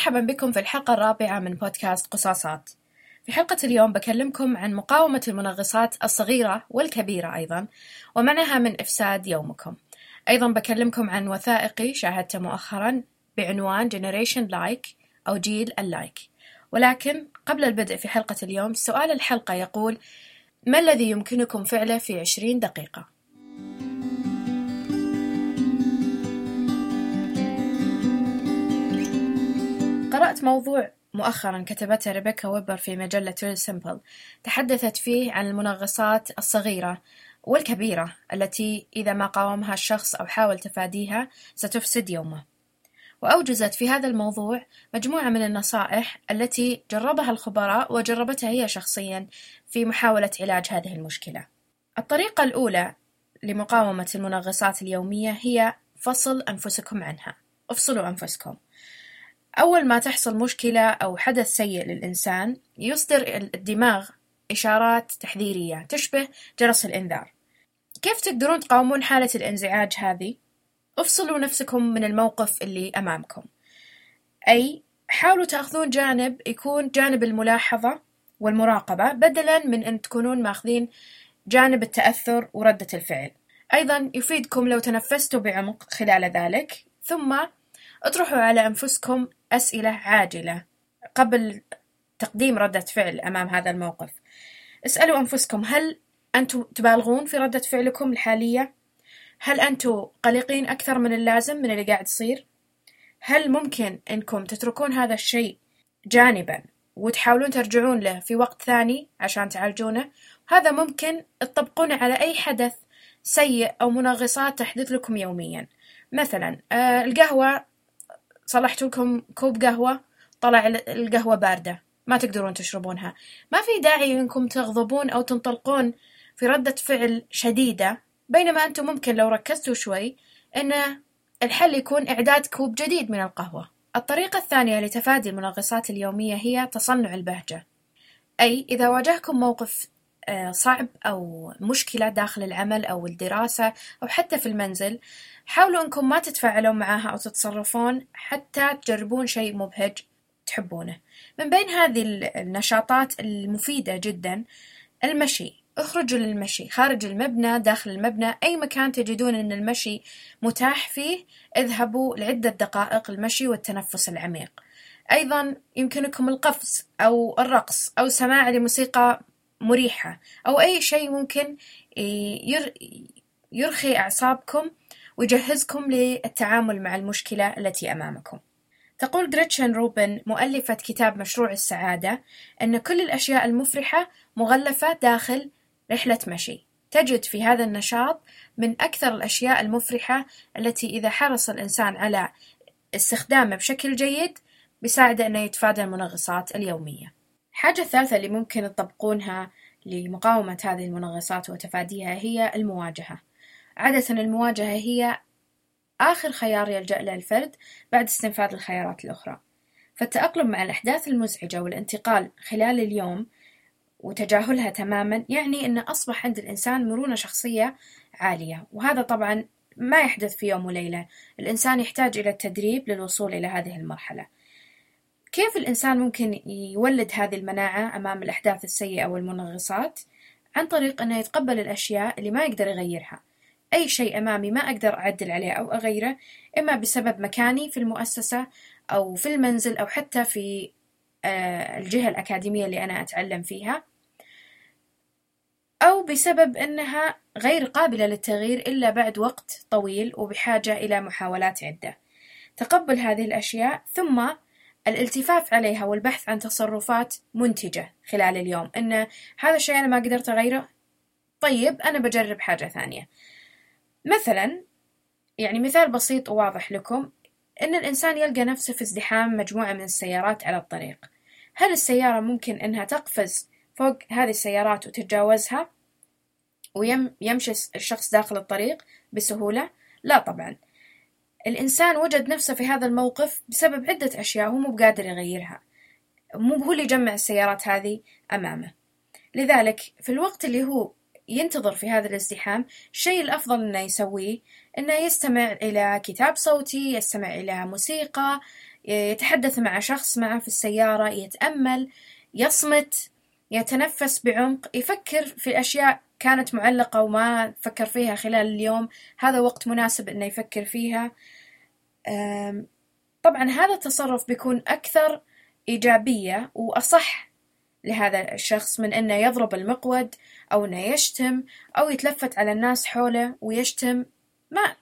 مرحبا بكم في الحلقة الرابعة من بودكاست قصاصات. في حلقة اليوم بكلمكم عن مقاومة المنغصات الصغيرة والكبيرة أيضا ومنعها من إفساد يومكم. أيضا بكلمكم عن وثائقي شاهدته مؤخرا بعنوان Generation Like أو جيل اللايك. ولكن قبل البدء في حلقة اليوم سؤال الحلقة يقول ما الذي يمكنكم فعله في عشرين دقيقة؟ قرأت موضوع مؤخرا كتبته ريبيكا ويبر في مجلة Real Simple. تحدثت فيه عن المنغصات الصغيرة والكبيرة التي إذا ما قاومها الشخص أو حاول تفاديها ستفسد يومه. وأوجزت في هذا الموضوع مجموعة من النصائح التي جربها الخبراء وجربتها هي شخصيا في محاولة علاج هذه المشكلة. الطريقة الأولى لمقاومة المنغصات اليومية هي فصل أنفسكم عنها. افصلوا أنفسكم. أول ما تحصل مشكلة أو حدث سيء للإنسان يصدر الدماغ إشارات تحذيرية تشبه جرس الإنذار. كيف تقدرون تقاومون حالة الإنزعاج هذه؟ افصلوا نفسكم من الموقف اللي أمامكم. أي حاولوا تأخذون جانب يكون جانب الملاحظة والمراقبة بدلا من أن تكونون ماخذين جانب التأثر وردة الفعل. أيضا يفيدكم لو تنفستوا بعمق خلال ذلك ثم اطرحوا على أنفسكم أسئلة عاجلة قبل تقديم ردة فعل أمام هذا الموقف اسألوا أنفسكم هل أنتم تبالغون في ردة فعلكم الحالية؟ هل أنتم قلقين أكثر من اللازم من اللي قاعد يصير؟ هل ممكن أنكم تتركون هذا الشيء جانبا وتحاولون ترجعون له في وقت ثاني عشان تعالجونه؟ هذا ممكن تطبقونه على أي حدث سيء أو منغصات تحدث لكم يوميا مثلا آه القهوة صلحت لكم كوب قهوة طلع القهوة باردة. ما تقدرون تشربونها. ما في داعي إنكم تغضبون أو تنطلقون في ردة فعل شديدة بينما أنتم ممكن لو ركزتوا شوي إن الحل يكون إعداد كوب جديد من القهوة. الطريقة الثانية لتفادي المنغصات اليومية هي تصنع البهجة. أي إذا واجهكم موقف صعب أو مشكلة داخل العمل أو الدراسة أو حتى في المنزل حاولوا أنكم ما تتفاعلون معاها أو تتصرفون حتى تجربون شيء مبهج تحبونه. من بين هذه النشاطات المفيدة جدا المشي. اخرجوا للمشي. خارج المبنى داخل المبنى أي مكان تجدون أن المشي متاح فيه اذهبوا لعدة دقائق المشي والتنفس العميق. أيضا يمكنكم القفز أو الرقص أو سماع لموسيقى مريحة أو أي شيء ممكن يرخي أعصابكم ويجهزكم للتعامل مع المشكلة التي أمامكم. تقول غريتشن روبن مؤلفة كتاب مشروع السعادة أن كل الأشياء المفرحة مغلفة داخل رحلة مشي. تجد في هذا النشاط من أكثر الأشياء المفرحة التي إذا حرص الإنسان على استخدامه بشكل جيد بيساعده أنه يتفادى المنغصات اليومية. الحاجة الثالثة اللي ممكن تطبقونها لمقاومة هذه المنغصات وتفاديها هي المواجهة. عادة المواجهة هي آخر خيار يلجأ له الفرد بعد استنفاذ الخيارات الأخرى. فالتأقلم مع الأحداث المزعجة والانتقال خلال اليوم وتجاهلها تماما يعني أن أصبح عند الإنسان مرونة شخصية عالية. وهذا طبعا ما يحدث في يوم وليلة. الإنسان يحتاج إلى التدريب للوصول إلى هذه المرحلة. كيف الإنسان ممكن يولد هذه المناعة أمام الأحداث السيئة والمنغصات؟ عن طريق أنه يتقبل الأشياء اللي ما يقدر يغيرها أي شيء أمامي ما أقدر أعدل عليه أو أغيره إما بسبب مكاني في المؤسسة أو في المنزل أو حتى في آه، الجهة الأكاديمية اللي أنا أتعلم فيها أو بسبب أنها غير قابلة للتغيير إلا بعد وقت طويل وبحاجة إلى محاولات عدة تقبل هذه الأشياء ثم الالتفاف عليها والبحث عن تصرفات منتجة خلال اليوم. إن هذا الشيء أنا ما قدرت أغيره. طيب أنا بجرب حاجة ثانية. مثلا يعني مثال بسيط وواضح لكم. إن الإنسان يلقى نفسه في ازدحام مجموعة من السيارات على الطريق. هل السيارة ممكن إنها تقفز فوق هذه السيارات وتتجاوزها ويمشي الشخص داخل الطريق بسهولة؟ لا طبعا. الإنسان وجد نفسه في هذا الموقف بسبب عدة أشياء هو مو بقادر يغيرها. مو هو اللي يجمع السيارات هذه أمامه. لذلك في الوقت اللي هو ينتظر في هذا الازدحام الشيء الأفضل إنه يسويه إنه يستمع إلى كتاب صوتي يستمع إلى موسيقى يتحدث مع شخص معه في السيارة يتأمل يصمت يتنفس بعمق يفكر في أشياء كانت معلقة وما فكر فيها خلال اليوم. هذا وقت مناسب إنه يفكر فيها. طبعا هذا التصرف بيكون أكثر إيجابية وأصح لهذا الشخص من إنه يضرب المقود أو إنه يشتم أو يتلفت على الناس حوله ويشتم. ما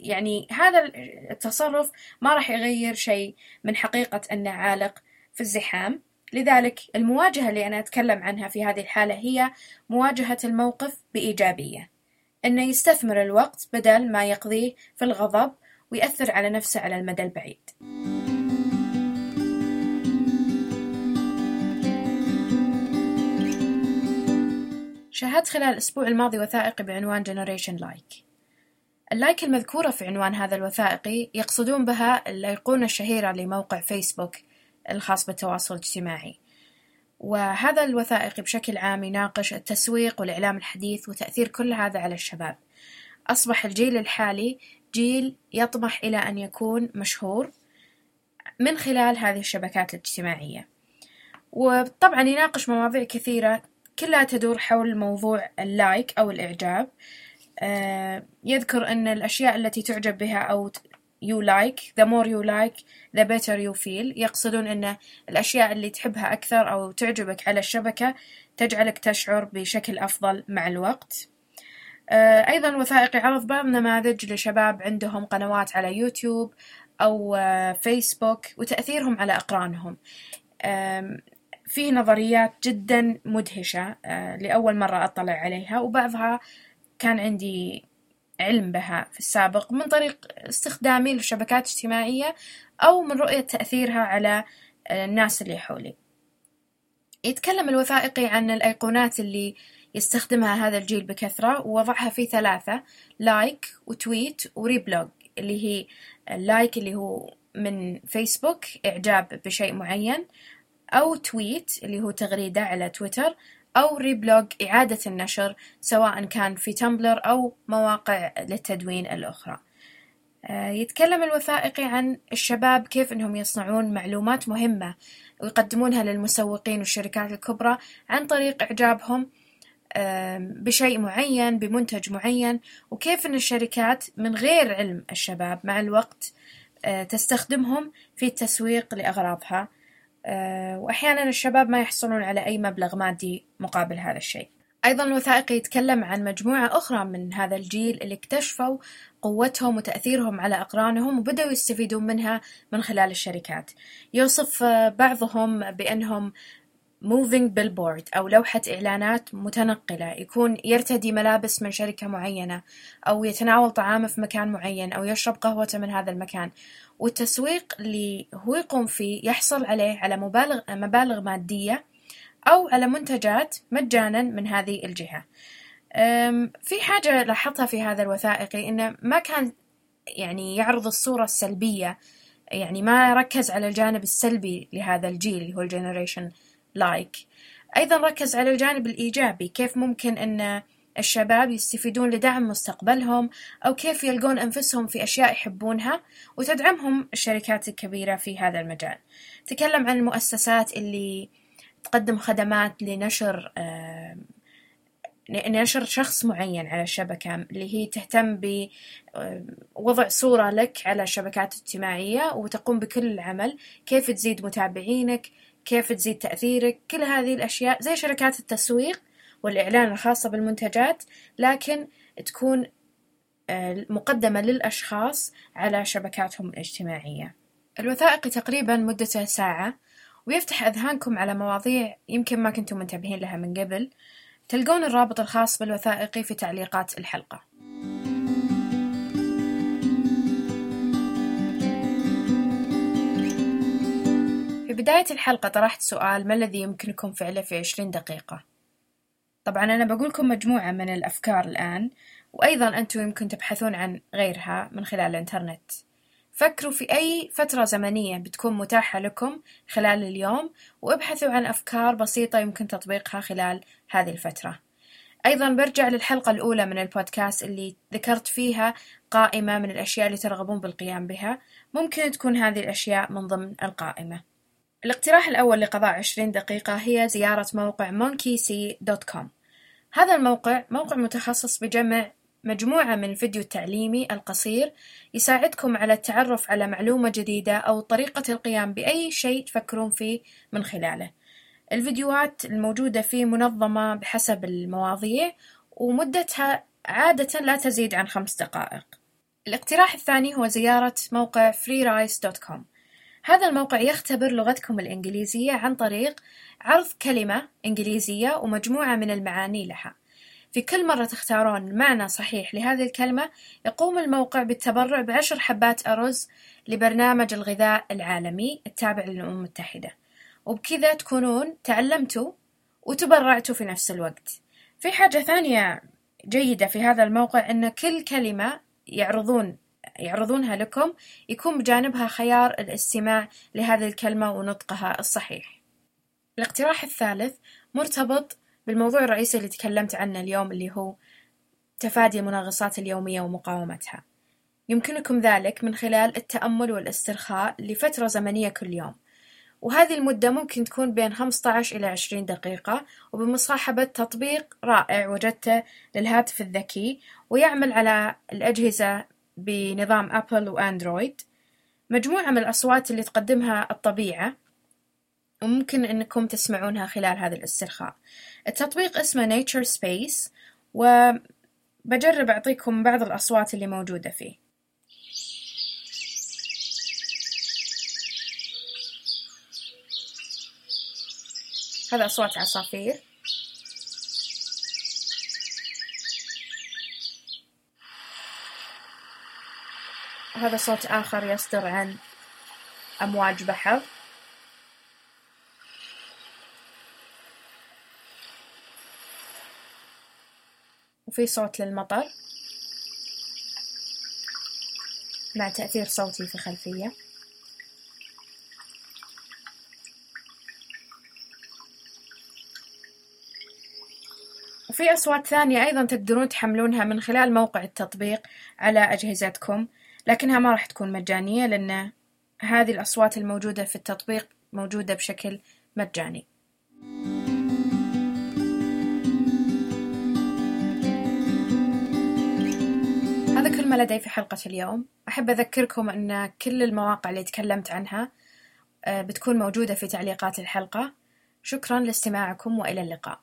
يعني هذا التصرف ما راح يغير شيء من حقيقة أنه عالق في الزحام. لذلك المواجهة اللي أنا أتكلم عنها في هذه الحالة هي مواجهة الموقف بإيجابية. أنه يستثمر الوقت بدل ما يقضيه في الغضب ويأثر على نفسه على المدى البعيد. شاهدت خلال الأسبوع الماضي وثائقي بعنوان Generation Like. اللايك المذكورة في عنوان هذا الوثائقي يقصدون بها الأيقونة الشهيرة لموقع فيسبوك الخاص بالتواصل الاجتماعي. وهذا الوثائقي بشكل عام يناقش التسويق والإعلام الحديث وتأثير كل هذا على الشباب. أصبح الجيل الحالي جيل يطمح إلى أن يكون مشهور من خلال هذه الشبكات الاجتماعية. وطبعا يناقش مواضيع كثيرة كلها تدور حول موضوع اللايك أو الإعجاب. آه، يذكر أن الأشياء التي تعجب بها أو you like the more you like the better you feel. يقصدون أن الأشياء اللي تحبها أكثر أو تعجبك على الشبكة تجعلك تشعر بشكل أفضل مع الوقت. آه، أيضا الوثائقي عرض بعض نماذج لشباب عندهم قنوات على يوتيوب أو آه، فيسبوك وتأثيرهم على أقرانهم. فيه نظريات جدا مدهشة لأول مرة أطلع عليها وبعضها كان عندي علم بها في السابق من طريق استخدامي للشبكات الاجتماعية أو من رؤية تأثيرها على الناس اللي حولي. يتكلم الوثائقي عن الأيقونات اللي يستخدمها هذا الجيل بكثرة ووضعها في ثلاثة like و tweet و reblog اللي هي ال like اللي هو من فيسبوك إعجاب بشيء معين أو tweet اللي هو تغريدة على تويتر أو reblog إعادة النشر سواء كان في Tumblr أو مواقع للتدوين الأخرى. آه، يتكلم الوثائقي عن الشباب كيف أنهم يصنعون معلومات مهمة ويقدمونها للمسوقين والشركات الكبرى عن طريق إعجابهم بشيء معين بمنتج معين وكيف أن الشركات من غير علم الشباب مع الوقت آه، تستخدمهم في التسويق لأغراضها. وأحيانا الشباب ما يحصلون على أي مبلغ مادي مقابل هذا الشيء. أيضا الوثائقي يتكلم عن مجموعة أخرى من هذا الجيل اللي اكتشفوا قوتهم وتأثيرهم على أقرانهم وبدأوا يستفيدون منها من خلال الشركات. يوصف بعضهم بأنهم moving billboard أو لوحة إعلانات متنقلة يكون يرتدي ملابس من شركة معينة أو يتناول طعامه في مكان معين أو يشرب قهوته من هذا المكان. والتسويق اللي هو يقوم فيه يحصل عليه على مبالغ مبالغ مادية أو على منتجات مجانا من هذه الجهة. في حاجة لاحظتها في هذا الوثائقي إنه ما كان يعني يعرض الصورة السلبية يعني ما ركز على الجانب السلبي لهذا الجيل اللي هو ال generation like أيضا ركز على الجانب الإيجابي كيف ممكن أن الشباب يستفيدون لدعم مستقبلهم أو كيف يلقون أنفسهم في أشياء يحبونها وتدعمهم الشركات الكبيرة في هذا المجال. تكلم عن المؤسسات اللي تقدم خدمات لنشر نشر شخص معين على الشبكة اللي هي تهتم بوضع صورة لك على الشبكات الاجتماعية وتقوم بكل العمل كيف تزيد متابعينك كيف تزيد تأثيرك كل هذه الأشياء زي شركات التسويق والإعلان الخاصة بالمنتجات لكن تكون آه، مقدمة للأشخاص على شبكاتهم الاجتماعية. الوثائقي تقريبا مدته ساعة ويفتح أذهانكم على مواضيع يمكن ما كنتم منتبهين لها من قبل. تلقون الرابط الخاص بالوثائقي في تعليقات الحلقة. في بداية الحلقة طرحت سؤال ما الذي يمكنكم فعله في عشرين دقيقة؟ طبعا أنا بقولكم مجموعة من الأفكار الآن وأيضا أنتم يمكن تبحثون عن غيرها من خلال الإنترنت. فكروا في أي فترة زمنية بتكون متاحة لكم خلال اليوم وابحثوا عن أفكار بسيطة يمكن تطبيقها خلال هذه الفترة. أيضا برجع للحلقة الأولى من البودكاست اللي ذكرت فيها قائمة من الأشياء اللي ترغبون بالقيام بها. ممكن تكون هذه الأشياء من ضمن القائمة. الاقتراح الأول لقضاء عشرين دقيقة هي زيارة موقع monkeysea.com هذا الموقع موقع متخصص بجمع مجموعة من الفيديو التعليمي القصير يساعدكم على التعرف على معلومة جديدة أو طريقة القيام بأي شيء تفكرون فيه من خلاله. الفيديوهات الموجودة فيه منظمة بحسب المواضيع ومدتها عادة لا تزيد عن خمس دقائق. الاقتراح الثاني هو زيارة موقع freerice.com هذا الموقع يختبر لغتكم الإنجليزية عن طريق عرض كلمة إنجليزية ومجموعة من المعاني لها. في كل مرة تختارون معنى صحيح لهذه الكلمة يقوم الموقع بالتبرع بعشر حبات أرز لبرنامج الغذاء العالمي التابع للأمم المتحدة. وبكذا تكونون تعلمتوا وتبرعتوا في نفس الوقت. في حاجة ثانية جيدة في هذا الموقع أن كل كلمة يعرضون يعرضونها لكم يكون بجانبها خيار الاستماع لهذه الكلمة ونطقها الصحيح. الاقتراح الثالث مرتبط بالموضوع الرئيسي اللي تكلمت عنه اليوم اللي هو تفادي المنغصات اليومية ومقاومتها. يمكنكم ذلك من خلال التأمل والاسترخاء لفترة زمنية كل يوم. وهذه المدة ممكن تكون بين 15 إلى 20 دقيقة وبمصاحبة تطبيق رائع وجدته للهاتف الذكي ويعمل على الأجهزة بنظام أبل وأندرويد. مجموعة من الأصوات اللي تقدمها الطبيعة وممكن أنكم تسمعونها خلال هذا الاسترخاء. التطبيق اسمه Nature Space وبجرب أعطيكم بعض الأصوات اللي موجودة فيه. هذا أصوات عصافير. هذا صوت آخر يصدر عن أمواج بحر. وفي صوت للمطر. مع تأثير صوتي في الخلفية وفي أصوات ثانية أيضا تقدرون تحملونها من خلال موقع التطبيق على أجهزتكم. لكنها ما راح تكون مجانية لأن هذه الأصوات الموجودة في التطبيق موجودة بشكل مجاني. هذا كل ما لدي في حلقة اليوم. أحب أذكركم أن كل المواقع اللي تكلمت عنها بتكون موجودة في تعليقات الحلقة. شكرا لاستماعكم وإلى اللقاء.